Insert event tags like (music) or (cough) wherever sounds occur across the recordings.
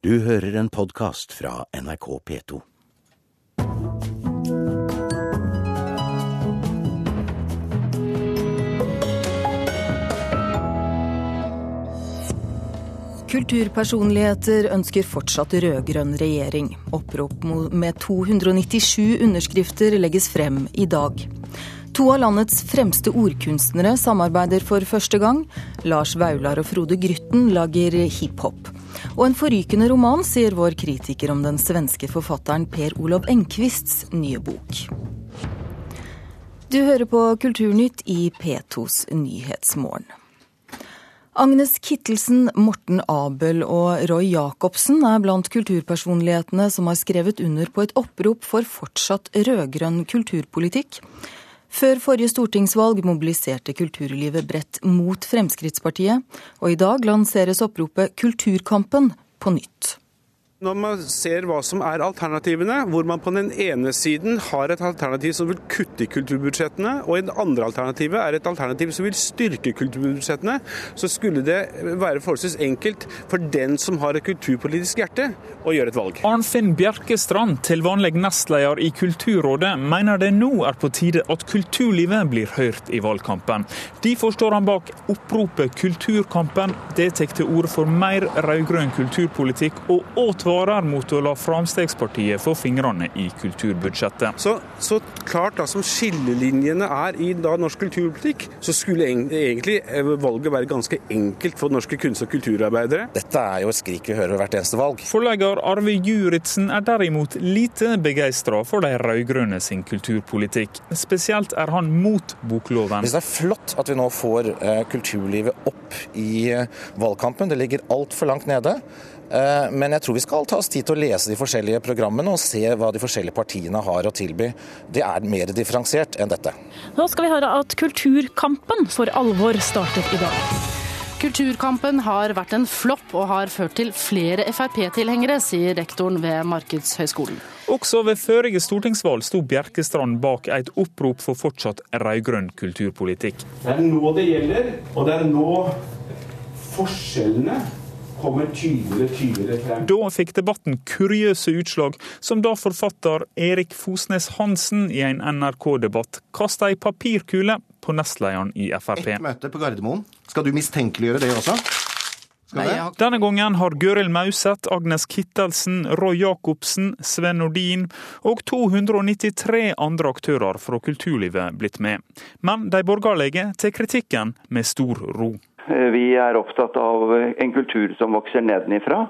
Du hører en podkast fra NRK P2. Kulturpersonligheter ønsker fortsatt rød-grønn regjering. Opprop med 297 underskrifter legges frem i dag. To av landets fremste ordkunstnere samarbeider for første gang. Lars Vaular og Frode Grytten lager hiphop. Og en forrykende roman, sier vår kritiker om den svenske forfatteren Per Olov Enquists nye bok. Du hører på Kulturnytt i P2s Nyhetsmorgen. Agnes Kittelsen, Morten Abel og Roy Jacobsen er blant kulturpersonlighetene som har skrevet under på et opprop for fortsatt rød-grønn kulturpolitikk. Før forrige stortingsvalg mobiliserte kulturlivet bredt mot Fremskrittspartiet, og i dag lanseres oppropet Kulturkampen på nytt. Når man ser hva som er alternativene, hvor man på den ene siden har et alternativ som vil kutte i kulturbudsjettene, og det andre alternativet er et alternativ som vil styrke kulturbudsjettene, så skulle det være forholdsvis enkelt for den som har et kulturpolitisk hjerte, å gjøre et valg. Arnfinn Bjerkestrand, til vanlig nestleder i Kulturrådet, mener det nå er på tide at kulturlivet blir hørt i valgkampen. Derfor står han bak oppropet Kulturkampen. Det tar til orde for mer rød-grønn kulturpolitikk og advarer svarer mot å la Framstegspartiet få fingrene i kulturbudsjettet. Så, så klart da som skillelinjene er i da norsk kulturpolitikk, så skulle egentlig eh, valget være ganske enkelt for norske kunst- og kulturarbeidere. Dette er jo et skrik vi hører ved hvert eneste valg. Forlegger Arve Juritzen er derimot lite begeistra for de rød-grønne sin kulturpolitikk. Spesielt er han mot bokloven. Hvis det er flott at vi nå får eh, kulturlivet opp i eh, valgkampen, det ligger altfor langt nede. Eh, men jeg tror vi skal ta oss tid til å lese de forskjellige programmene og se hva de forskjellige partiene har å tilby. Det er mer differensiert enn dette. Nå skal vi høre at kulturkampen for alvor starter i dag. Kulturkampen har vært en flopp og har ført til flere Frp-tilhengere, sier rektoren ved Markedshøgskolen. Også ved førige stortingsvalg sto Bjerkestrand bak et opprop for fortsatt rød-grønn kulturpolitikk. Det er nå det gjelder, og det er nå forskjellene kommer tydeligere tydeligere frem. Da fikk debatten kuriøse utslag, som da forfatter Erik Fosnes Hansen i en NRK-debatt kasta ei papirkule på nestlederen i Frp. Et møte på Gardermoen. Skal du mistenkeliggjøre det også? Nei, Denne gangen har Gøril Mauseth, Agnes Kittelsen, Roy Jacobsen, Sven Nordin og 293 andre aktører fra kulturlivet blitt med. Men de borgerlige tar kritikken med stor ro. Eh, vi er opptatt av en kultur som vokser nedenifra,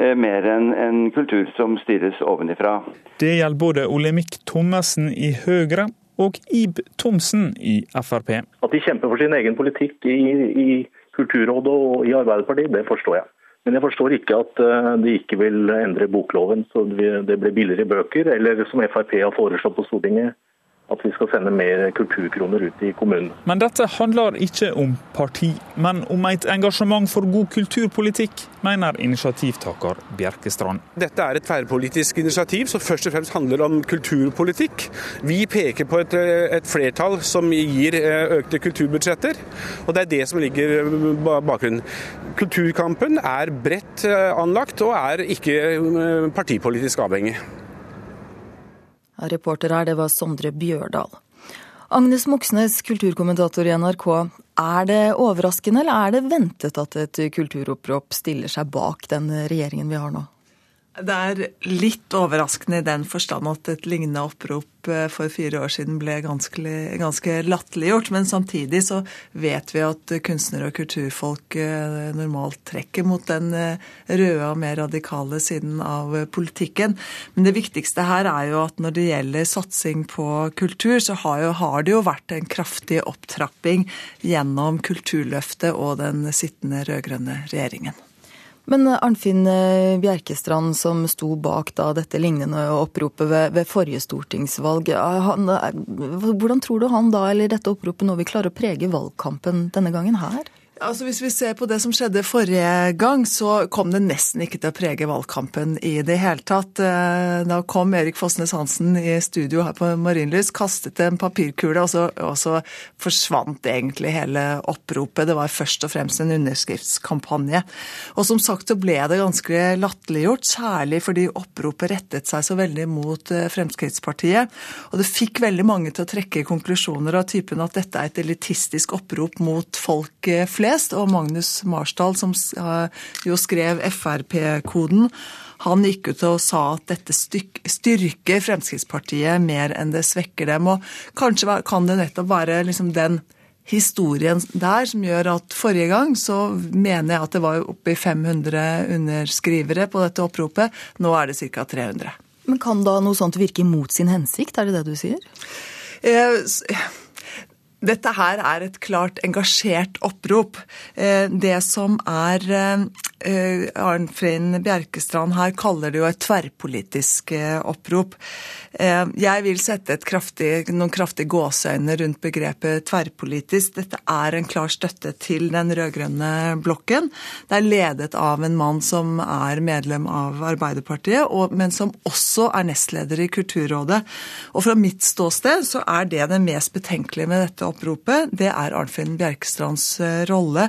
eh, mer enn en kultur som styres ovenifra. Det gjelder både Olemic Thommessen i Høyre og Ib Thomsen i Frp. At de kjemper for sin egen politikk i, i Kulturrådet og i Arbeiderpartiet, det forstår jeg. Men jeg forstår ikke at eh, de ikke vil endre bokloven så det blir billigere bøker, eller som Frp har foreslått på Stortinget, at vi skal sende mer kulturkroner ut i kommunen. Men dette handler ikke om parti, men om et engasjement for god kulturpolitikk, mener initiativtaker Bjerkestrand. Dette er et tverrpolitisk initiativ som først og fremst handler om kulturpolitikk. Vi peker på et, et flertall som gir eh, økte kulturbudsjetter, og det er det som ligger bakgrunnen. Kulturkampen er bredt eh, anlagt og er ikke eh, partipolitisk avhengig. Reporter her, det var Sondre Bjørdal. Agnes Moxnes, kulturkommentator i NRK. Er det overraskende eller er det ventet at et kulturopprop stiller seg bak den regjeringen vi har nå? Det er litt overraskende i den forstand at et lignende opprop eh, for fire år siden ble ganske, ganske latterliggjort. Men samtidig så vet vi at kunstnere og kulturfolk eh, normalt trekker mot den eh, røde og mer radikale siden av politikken. Men det viktigste her er jo at når det gjelder satsing på kultur, så har, jo, har det jo vært en kraftig opptrapping gjennom Kulturløftet og den sittende rød-grønne regjeringen. Men Arnfinn eh, Bjerkestrand, som sto bak da dette lignende oppropet ved, ved forrige stortingsvalg, han, hvordan tror du han da, eller dette oppropet nå vil klare å prege valgkampen denne gangen her? Altså Hvis vi ser på det som skjedde forrige gang, så kom det nesten ikke til å prege valgkampen i det hele tatt. Eh, da kom Erik Fossnes Hansen i studio her på Marienlyst, kastet en papirkule, og så, og så, forsvant egentlig hele oppropet. Det var først og fremst en underskriftskampanje. Og som sagt så ble det ganske latterliggjort, særlig fordi oppropet rettet seg så veldig mot eh, Fremskrittspartiet. Og det fikk veldig mange til å trekke konklusjoner av typen at dette er et elitistisk opprop mot folk flest flest, og Magnus Marsdal, som jo skrev Frp-koden, han gikk ut og sa at dette styrker Fremskrittspartiet mer enn det svekker dem. Og kanskje kan det nettopp være liksom den historien der som gjør at forrige gang så mener jeg at det var oppi 500 underskrivere på dette oppropet. Nå er det ca. 300. Men kan da noe sånt virke mot sin hensikt, er det det du sier? Eh, dette her er et klart engasjert opprop. Eh, det som er eh, eh, Bjerkestrand her kaller det jo et tverrpolitisk opprop. Jeg vil sette kraftig, noen kraftige gåseøyne rundt begrepet tverrpolitisk. Dette er en klar støtte til den rød-grønne blokken. Det er ledet av en mann som er medlem av Arbeiderpartiet, men som også er nestleder i Kulturrådet. Og fra mitt ståsted så er det det mest betenkelige med dette oppropet, det er Arnfinn Bjerkestrands eh, rolle.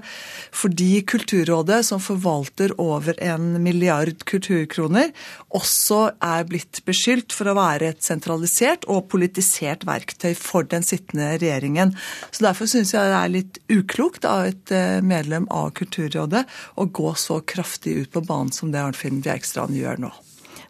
Fordi Kulturrådet, som forvalter over en milliard kulturkroner, også er blitt beskyldt for å være et sentralisert og politisert verktøy for den sittende regjeringen. Så Derfor syns jeg det er litt uklokt av et eh, medlem av Kulturrådet å gå så kraftig ut på banen som det Arnfinn Bjerkstrand gjør nå.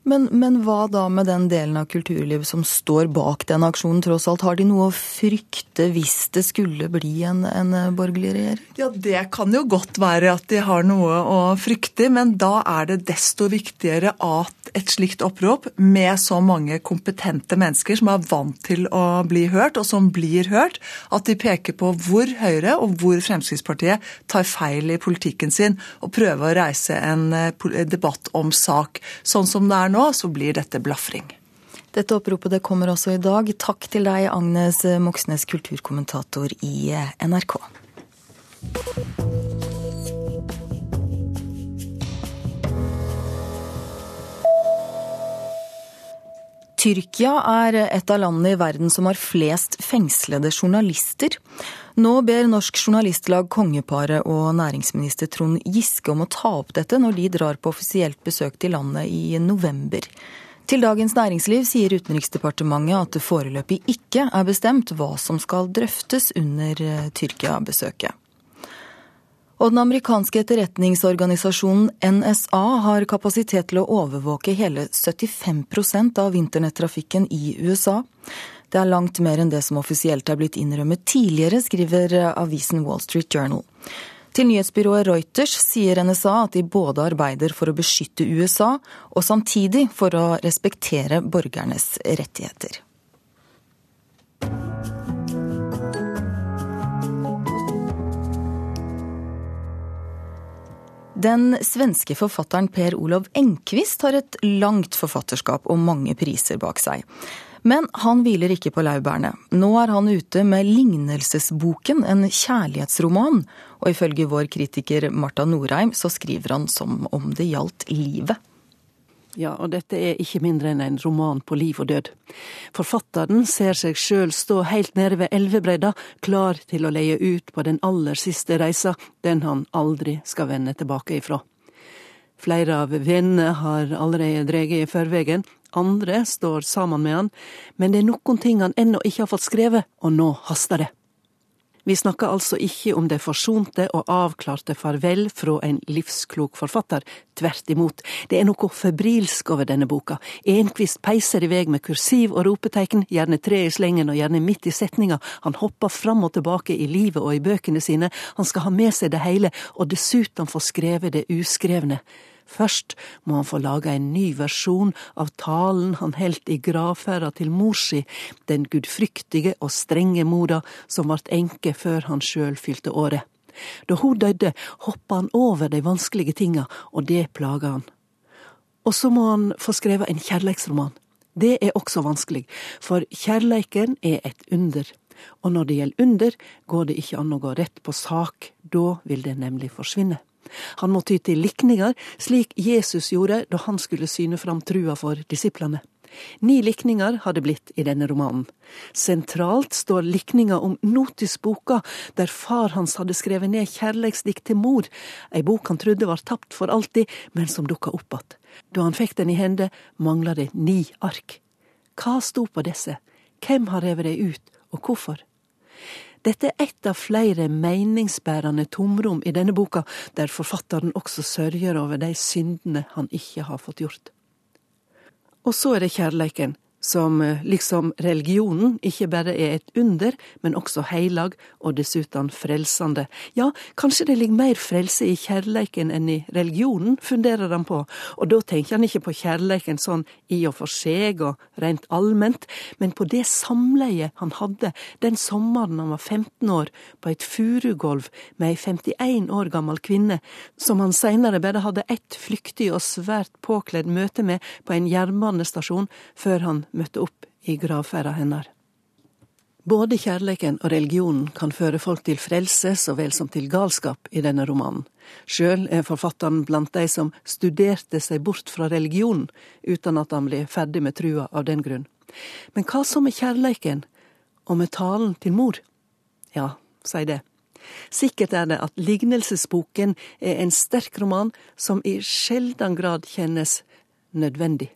Men, men, hva da med den delen av kulturlivet som står bak den aksjonen, tross alt? Har de noe å frykte hvis det skulle bli en, en, borgerlig regjering? Ja, det kan jo godt være at de har noe å frykte, men da er det desto viktigere at et slikt opprop med så mange kompetente mennesker som er vant til å bli hørt, og som blir hørt, at de peker på hvor Høyre og hvor Fremskrittspartiet tar feil i politikken sin, og prøver å reise en eh, debatt om sak. Sånn som det er nå nå, så blir dette blafring. Dette oppropet det kommer også i dag. Takk til deg, Agnes Moxnes, kulturkommentator i NRK. Tyrkia er et av landene i verden som har flest fengslede journalister. Nå ber Norsk Journalistlag kongeparet og næringsminister Trond Giske om å ta opp dette når de drar på offisielt besøk til landet i november. Til Dagens Næringsliv sier Utenriksdepartementet at det foreløpig ikke er bestemt hva som skal drøftes under eh, Tyrkia-besøket. Og den amerikanske etterretningsorganisasjonen NSA har kapasitet til å overvåke hele 75% av internettrafikken i USA. Det er langt mer enn det som offisielt er blitt innrømmet tidligere, skriver avisen Wall Street Journal. Til nyhetsbyrået Reuters sier NSA at de både arbeider for å beskytte USA, og samtidig for å respektere borgernes rettigheter. Den svenske forfatteren Per Olov Enquist har et langt forfatterskap og mange priser bak seg. Men han hviler ikke på laurbærene. Nå er han ute med Lignelsesboken, en kjærlighetsroman. Og ifølge vår kritiker Marta Norheim så skriver han som om det gjaldt livet. Ja, og dette er ikke mindre enn en roman på liv og død. Forfatteren ser seg sjøl stå helt nede ved elvebredda, klar til å leie ut på den aller siste reisa, den han aldri skal vende tilbake ifra. Flere av vennene har allerede dreget i førvegen, andre står sammen med han, men det er noen ting han ennå ikke har fått skrevet, og nå haster det. Vi snakker altså ikke om det forsonte og avklarte farvel fra en livsklok forfatter. Tvert imot, det er noe febrilsk over denne boka. Enquist peiser i vei med kursiv og ropetegn, gjerne tre i slengen og gjerne midt i setninga. Han hopper fram og tilbake i livet og i bøkene sine. Han skal ha med seg det hele, og dessuten få skrevet det uskrevne. Først må han få laga en ny versjon av talen han heldt i gravferda til mor si, den gudfryktige og strenge mora som vart enke før han sjøl fylte året. Da hun døde, hoppa han over de vanskelige tinga, og det plaga han. Og så må han få skrevet en kjærleiksroman. Det er også vanskelig, for kjærleiken er et under. Og når det gjelder under, går det ikke an å gå rett på sak. Da vil det nemlig forsvinne. Han må ty til likninger, slik Jesus gjorde da han skulle syne fram trua for disiplene. Ni likninger har det blitt i denne romanen. Sentralt står likninga om notisboka, der far hans hadde skrevet ned kjærleiksdikt til mor, ei bok han trodde var tapt for alltid, men som dukka opp att. Da han fikk den i hende, mangla det ni ark. Hva sto på disse? Hvem har revet dei ut, og hvorfor? Dette er ett av flere meningsbærende tomrom i denne boka, der forfatteren også sørger over de syndene han ikke har fått gjort. Og så er det kjærleiken, som eh, liksom religionen ikke bare er et under, men også heilag og dessuten frelsende. Ja, kanskje det ligger mer frelse i kjærleiken enn i religionen, funderer han på, og da tenker han ikke på kjærleiken sånn i og for seg og rent allment, men på det samleiet han hadde den sommeren han var 15 år, på et furugolv med ei 51 år gammel kvinne, som han seinere bare hadde ett flyktig og svært påkledd møte med på en jernbanestasjon før han møtte opp i gravferda hennes. Både kjærleiken og religionen kan føre folk til frelse så vel som til galskap i denne romanen. Sjøl er forfatteren blant de som studerte seg bort fra religionen, uten at han ble ferdig med trua av den grunn. Men hva så med kjærleiken, og med talen til mor? Ja, si det. Sikkert er det at Lignelsesboken er en sterk roman som i sjeldan grad kjennes nødvendig.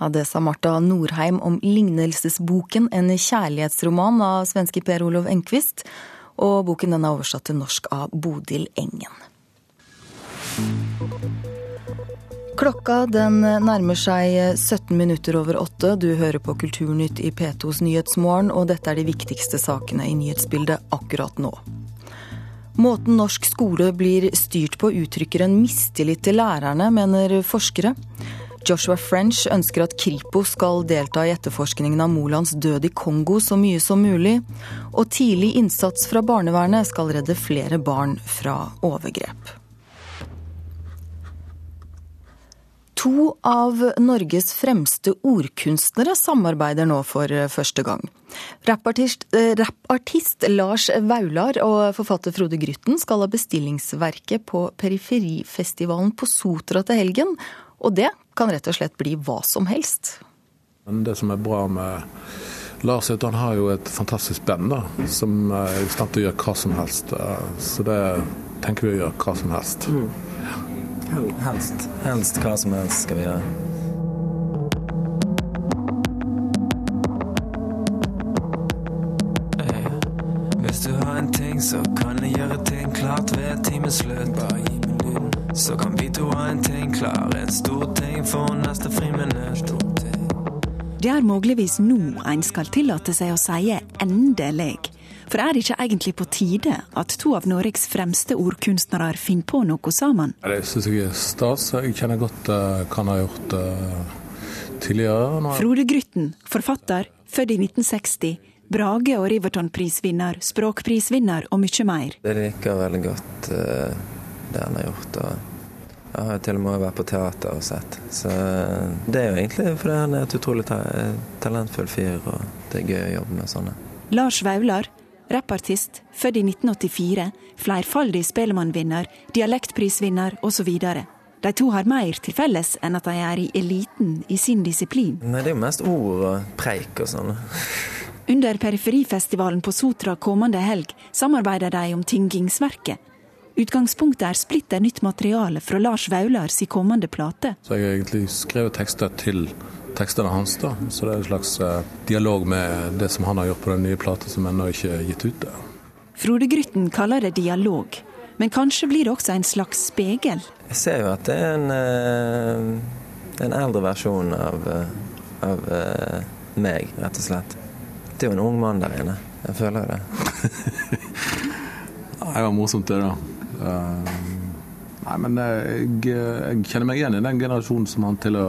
Ja, Det sa Marta Norheim om Lignelsesboken, en kjærlighetsroman av svenske Per Olov Enquist. Og boken den er oversatt til norsk av Bodil Engen. Klokka den nærmer seg 17 minutter over åtte. Du hører på Kulturnytt i P2s Nyhetsmorgen, og dette er de viktigste sakene i nyhetsbildet akkurat nå. Måten norsk skole blir styrt på uttrykker en mistillit til lærerne, mener forskere. Joshua French ønsker at Kripos skal delta i etterforskningen av Molands død i Kongo så mye som mulig. Og tidlig innsats fra barnevernet skal redde flere barn fra overgrep. To av Norges fremste ordkunstnere samarbeider nå for første gang. Rappartist, eh, rappartist Lars Vaular og forfatter Frode Grytten skal ha bestillingsverket på Periferifestivalen på Sotra til helgen, og det kan rett og slett bli hva som helst. Men det som er bra med Lars, er at han har jo et fantastisk band da, som er i stand til å gjøre hva som helst. Så det tenker vi å gjøre hva som helst. Mm. Helst. Helst hva som helst skal vi gjøre. Hvis du har en ting, så kan jeg gjøre ting klart ved timens slutt. Bare. Så kan vi to ha en ting klar, en stor ting for neste friminutt. Det er muligvis nå en skal tillate seg å si 'endelig'. For er det ikke egentlig på tide at to av Norges fremste ordkunstnere finner på noe sammen? Det syns jeg er stas. Jeg kjenner godt uh, hva han har gjort uh, tidligere. Nå. Frode Grytten, forfatter, født i 1960. Brage- og Riverton-prisvinner, språkprisvinner og mye mer. Jeg liker veldig godt uh det han har gjort. og jeg har til og med vært på teater og sett. Så det er jo egentlig fordi han er et utrolig talentfull fyr, og det er gøy å jobbe med sånne. Lars Vaular, rappartist, født i 1984, flerfaldig Spellemannvinner, dialektprisvinner osv. De to har mer til felles enn at de er i eliten i sin disiplin. Nei, Det er jo mest ord og preik og sånn. Under Periferifestivalen på Sotra kommende helg samarbeider de om Tingingsverket, Utgangspunktet er splitter nytt materiale fra Lars Vaular si kommende plate. Så Jeg har egentlig skrevet tekster til tekstene hans, da. så det er en slags uh, dialog med det som han har gjort på den nye plata som ennå ikke er gitt ut. Frode Grytten kaller det dialog, men kanskje blir det også en slags spegel? Jeg ser jo at det er en, uh, en eldre versjon av, uh, av meg, rett og slett. Det er jo en ung mann der inne. Jeg føler det. (laughs) det var morsomt, det, da. Uh, nei, men jeg, jeg, kjenner meg igjen i den generasjonen som han til å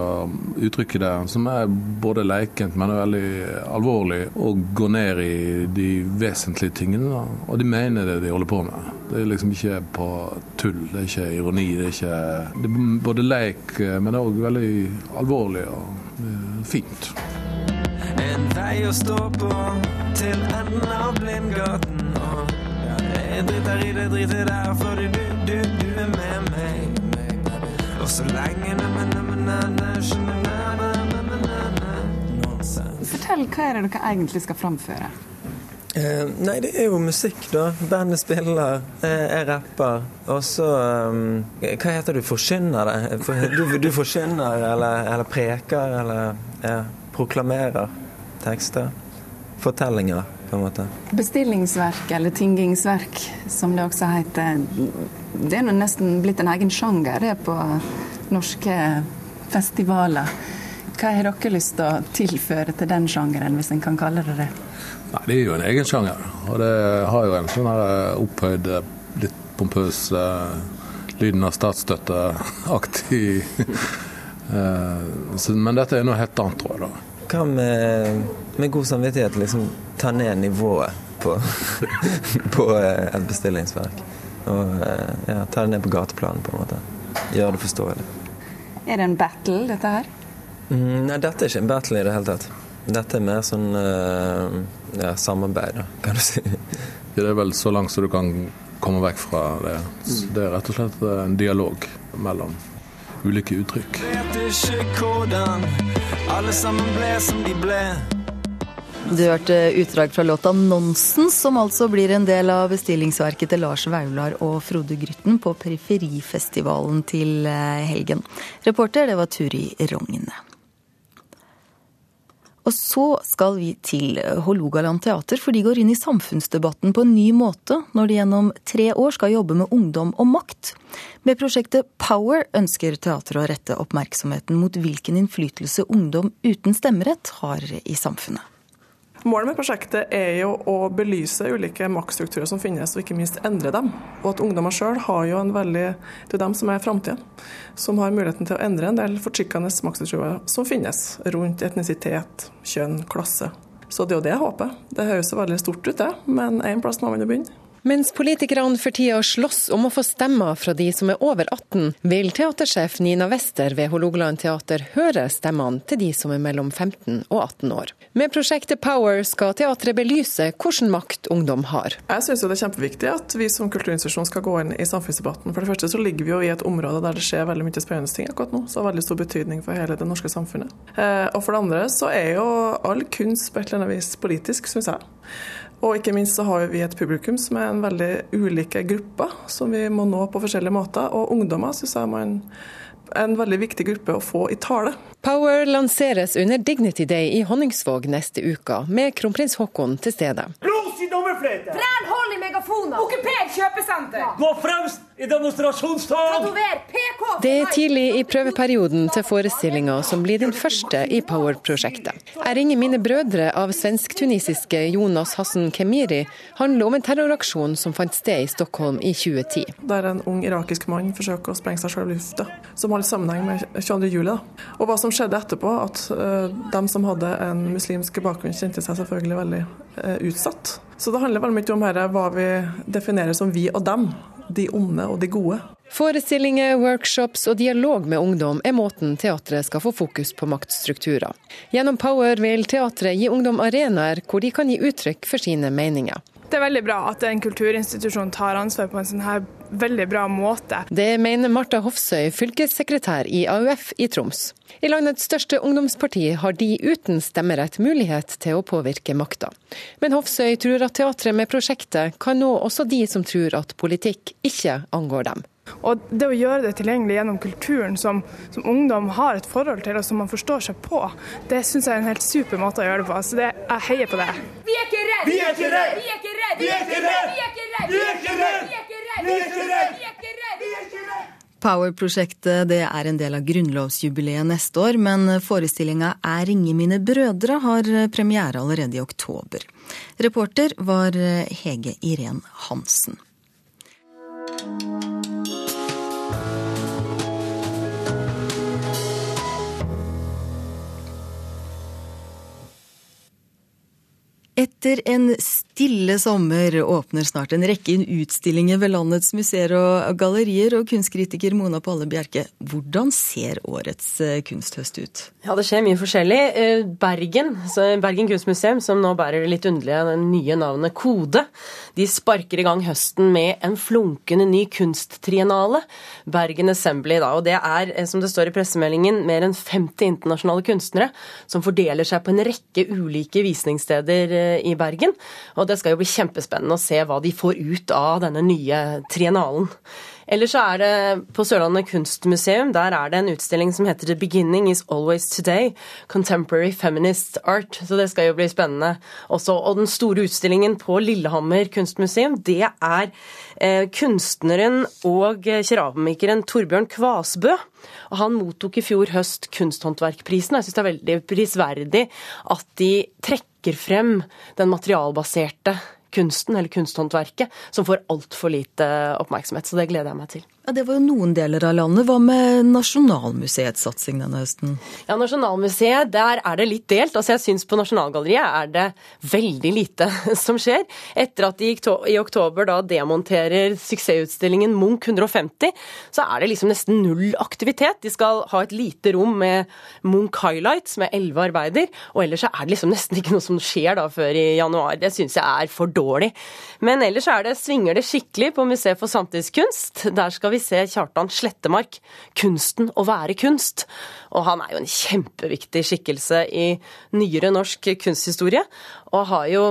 uttrykke det, som er både leikent, men er veldig alvorlig, og går ned i de vesentlige tingene. Da. Og de mener det de holder på med. Det er liksom ikke på tull, det er ikke ironi. Det er ikke det er både leik, men òg veldig alvorlig og uh, fint. En vei å stå på til enden av Blindgaten. Jeg driter i det, driter der, fordi du, du, du er med meg. Og så lenge Fortell, hva er det dere egentlig skal framføre? Eh, nei, det er jo musikk, da. Bandet spiller, eh, jeg rapper. Og så um, Hva heter du? Forkynner det? Du, du forkynner eller, eller preker eller ja, proklamerer tekster. Fortellinger, på en måte. Bestillingsverk, eller tingingsverk, som det også heter. Det er nå nesten blitt en egen sjanger det på norske festivaler. Hva har dere lyst til å tilføre til den sjangeren, hvis en kan kalle det det? Nei, Det er jo en egen sjanger. Og det har jo en sånn eh, opphøyd, eh, litt pompøs uh, lyden av statsstøtteaktig (laughs) uh, Men dette er noe helt annet, tror jeg. da. Hva med, med god samvittighet liksom ta ned nivået på, (laughs) på et bestillingsverk? Og ja, ta det ned på gateplanen, på en måte. Gjøre det forståelig. Er det en battle, dette her? Mm, nei, dette er ikke en battle i det hele tatt. Dette er mer sånn uh, ja, samarbeid, kan du si. Det er vel så langt som du kan komme vekk fra det. Det er rett og slett en dialog mellom ulike uttrykk. Vet ikke hvordan alle sammen ble som de ble. Du hørte utdrag fra låta 'Nonsens', som altså blir en del av bestillingsverket til Lars Vaular og Frode Grytten på Periferifestivalen til eh, helgen. Reporter, det var Turi Rogne. Og så skal vi til Hålogaland teater, for de går inn i samfunnsdebatten på en ny måte når de gjennom tre år skal jobbe med ungdom og makt. Med prosjektet Power ønsker teatret å rette oppmerksomheten mot hvilken innflytelse ungdom uten stemmerett har i samfunnet. Målet med prosjektet er jo å belyse ulike maktstrukturer som finnes, og ikke minst endre dem. Og at ungdommer sjøl har jo en veldig Det er dem som er framtida. Som har muligheten til å endre en del fortrykkende maktstrukturer som finnes rundt etnisitet, kjønn, klasse. Så det er jo det jeg håper. Det høres veldig stort ut, det, men én plass må man jo begynne. Mens politikerne for tida slåss om å få stemmer fra de som er over 18, vil teatersjef Nina Wester ved Hålogaland teater høre stemmene til de som er mellom 15 og 18 år. Med prosjektet Power skal teatret belyse hvilken makt ungdom har. Jeg syns det er kjempeviktig at vi som kulturinstitusjon skal gå inn i samfunnsdebatten. For det første så ligger vi jo i et område der det skjer veldig mye spennende ting akkurat nå, som har veldig stor betydning for hele det norske samfunnet. Eh, og for det andre så er jo all kunst på et eller annet vis politisk, syns jeg. Og ikke minst så har vi et publikum som er en veldig ulike grupper, som vi må nå på forskjellige måter. Og ungdommer syns jeg man en veldig viktig gruppe å få i tale. Power lanseres under Dignity Day i Honningsvåg neste uke, med kronprins Haakon til stede. Blås i dommerfløyte! Hold megafoner! Okkuper kjøpesenter! Gå fremst i demonstrasjonstog! Det er tidlig i prøveperioden til forestillinga som blir den første i Power-prosjektet. 'Jeg ringer mine brødre' av svensk-tunisiske Jonas Hassen Kemiri handler om en terroraksjon som fant sted i Stockholm i 2010. Der en ung irakisk mann forsøker å sprenge seg selv i lufta, som har litt sammenheng med 22. juli. Og hva som skjedde etterpå, at uh, de som hadde en muslimsk bakgrunn, kjente seg selvfølgelig veldig uh, utsatt. Så det handler veldig mye om her, hva vi definerer som vi og dem de onde og de gode. Forestillinger, workshops og dialog med ungdom er måten teatret skal få fokus på maktstrukturer. Gjennom Power vil teatret gi ungdom arenaer hvor de kan gi uttrykk for sine meninger. Det er veldig bra at en kulturinstitusjon tar ansvar på en sånn her veldig bra måte. Det mener Marta Hofsøy, fylkessekretær i AUF i Troms. I landets største ungdomsparti har de uten stemmerett mulighet til å påvirke makta. Men Hofsøy tror at teatret med prosjektet kan nå også de som tror at politikk ikke angår dem. Og det å gjøre det tilgjengelig gjennom kulturen som, som, ungdom har et forhold til, og som man forstår seg på, det syns jeg er en helt super måte å gjøre det på. Så det, jeg heier på det. Vi er ikke redd! Vi er ikke redd! Vi er ikke redd! Vi er ikke redd! Vi er ikke redd! Vi er ikke redd! Vi er ikke redd! Power-prosjektet er en del av grunnlovsjubileet neste år, men forestillinga Er ringe mine brødre har premiere allerede i oktober. Reporter var Hege Irén Hansen. Musikk Etter en stille sommer åpner snart en rekke utstillinger ved landets museer og gallerier. Og kunstkritiker Mona Palle Bjerke, hvordan ser årets eh, kunsthøst ut? Ja, Det skjer mye forskjellig. Eh, Bergen, Bergen kunstmuseum, som nå bærer det litt underlige det nye navnet Kode, de sparker i gang høsten med en flunkende ny kunsttriennale. Bergen Assembly, da. Og det er, eh, som det står i pressemeldingen, mer enn 50 internasjonale kunstnere som fordeler seg på en rekke ulike visningssteder i Bergen. Og det skal jo bli kjempespennende å se hva de får ut av denne nye triennalen. Ellers så er det på Sørlandet kunstmuseum, der er det en utstilling som heter The Beginning is Always Today. Contemporary Feminist Art. Så det skal jo bli spennende også. Og den store utstillingen på Lillehammer kunstmuseum, det er eh, kunstneren og keramikeren Torbjørn Kvasbø. Og han mottok i fjor høst Kunsthåndverkprisen. Jeg syns det er veldig prisverdig at de trekker frem den materialbaserte kunsten, eller kunsthåndverket, som får altfor lite oppmerksomhet. Så det gleder jeg meg til. Ja, Det var jo noen deler av landet. Hva med Nasjonalmuseets satsing denne høsten? Ja, Nasjonalmuseet, der er det litt delt. Altså, Jeg syns på Nasjonalgalleriet er det veldig lite (laughs) som skjer. Etter at de i oktober da demonterer suksessutstillingen Munch 150, så er det liksom nesten null aktivitet. De skal ha et lite rom med Munch Highlights med elleve arbeider, og ellers så er det liksom nesten ikke noe som skjer da før i januar. Det syns jeg er for dårlig. Men ellers er det, svinger det skikkelig på Museet for samtidskunst. Der skal vi vi se Kjartan Slettemark, 'Kunsten å være kunst'. Og han er jo en kjempeviktig skikkelse i nyere norsk kunsthistorie, og har jo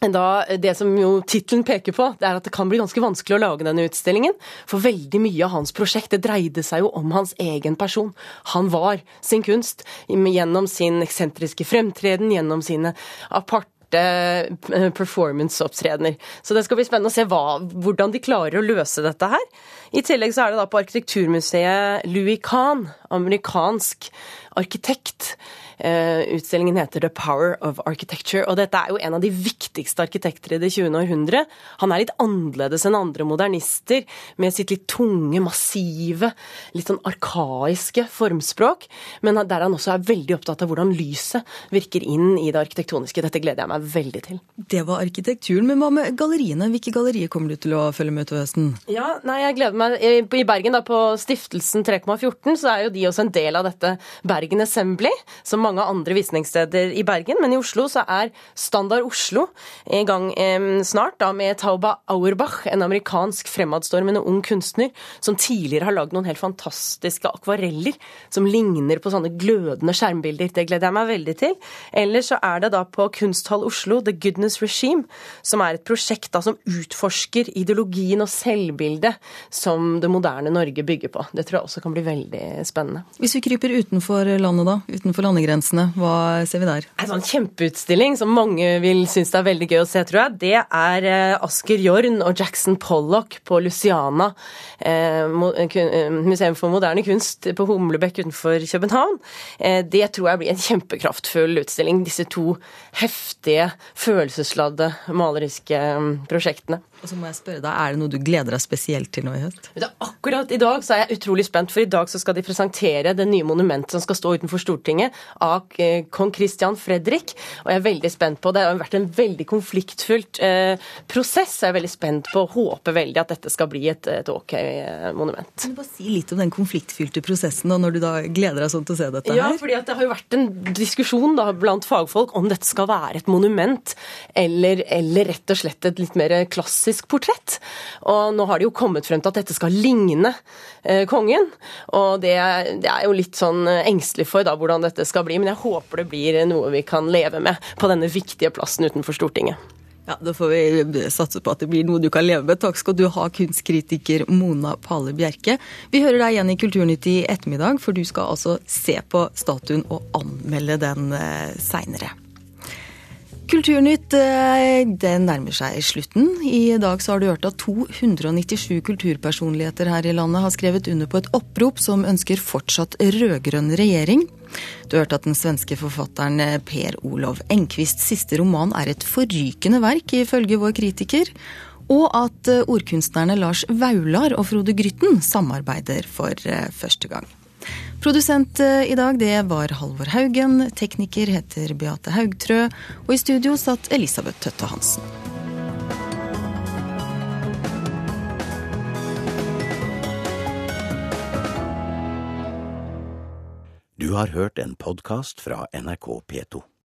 da, det som jo tittelen peker på, det er at det kan bli ganske vanskelig å lage denne utstillingen. For veldig mye av hans prosjekt det dreide seg jo om hans egen person. Han var sin kunst gjennom sin eksentriske fremtreden, gjennom sine aparte Eh, performance-opptredener. Så det skal bli spennende å se hva, hvordan de klarer å løse dette her. I tillegg så er det da på Arkitekturmuseet Louis Kahn, amerikansk arkitekt, Eh, utstillingen heter The Power of Architecture, og dette er jo en av de viktigste arkitekter i det 20. århundre. Han er litt annerledes enn andre modernister, med sitt litt tunge, massive, litt sånn arkaiske formspråk, men der han også er veldig opptatt av hvordan lyset virker inn i det arkitektoniske. Dette gleder jeg meg veldig til. Det var arkitekturen, men hva med galleriene? Hvilke gallerier kommer du til å følge med til høsten? Ja, nei, jeg gleder meg. I Bergen, da, på Stiftelsen 3,14, så er jo de også en del av dette Bergen Assembly, som mange andre visningssteder i Bergen, men i Oslo så er Standard Oslo i gang eh, snart da med Tauba Auerbach, en amerikansk fremadstormende ung kunstner som tidligere har lagd noen helt fantastiske akvareller som ligner på sånne glødende skjermbilder. Det gleder jeg meg veldig til. Ellers så er det da på Kunsthall Oslo The Goodness Regime, som er et prosjekt da som utforsker ideologien og selvbildet som det moderne Norge bygger på. Det tror jeg også kan bli veldig spennende. Hvis vi kryper utenfor landet, da? Utenfor landegrensene? Hva ser vi der? En sånn kjempeutstilling som mange vil synes det er veldig gøy å se, tror jeg. Det er eh, Asker Jorn og Jackson Pollock på Luciana, eh, eh, museum for moderne kunst på Humlebekk utenfor København. Det tror jeg blir en kjempekraftfull utstilling. Disse to heftige, følelsesladde maleriske prosjektene. Og så må jeg spørre deg, Er det noe du gleder deg spesielt til nå i høst? Akkurat i dag så er jeg utrolig spent, for i dag så skal de presentere det nye monumentet som skal stå utenfor Stortinget av eh, kong Christian Fredrik. Og jeg er veldig spent på Det Det har vært en veldig konfliktfylt eh, prosess. Jeg er veldig spent på og håper veldig at dette skal bli et, et ok eh, monument. Kan du bare si litt om den konfliktfylte prosessen, da, når du da gleder deg sånn til å se dette her? Ja, fordi at det har jo vært en diskusjon da, blant fagfolk om dette skal være et monument, eller, eller rett og slett et litt mer klassisk klassisk portrett. Og nå har de jo kommet frem til at dette skal ligne eh, kongen. Og det, det, er jo litt sånn eh, engstelig for da hvordan dette skal bli, men jeg håper det blir noe vi kan leve med på denne viktige plassen utenfor Stortinget. Ja, Da får vi satse på at det blir noe du kan leve med. Takk skal du ha, kunstkritiker Mona Pale Bjerke. Vi hører deg igjen i Kulturnytt i ettermiddag, for du skal altså se på statuen og anmelde den eh, seinere. Kulturnytt eh, det nærmer seg slutten. I dag så har du hørt at 297 kulturpersonligheter her i landet har skrevet under på et opprop som ønsker fortsatt rød-grønn regjering. Du hørte at den svenske forfatteren eh, Per Olov Enquists siste roman er et forrykende verk, ifølge vår kritiker. Og at eh, ordkunstnerne Lars Vaular og Frode Grytten samarbeider for første gang. Produsent eh, i dag det var Halvor Haugen, tekniker heter Beate Haugtrø, og i studio satt Elisabeth Tøtte Hansen. Du har hørt en podkast fra NRK P2.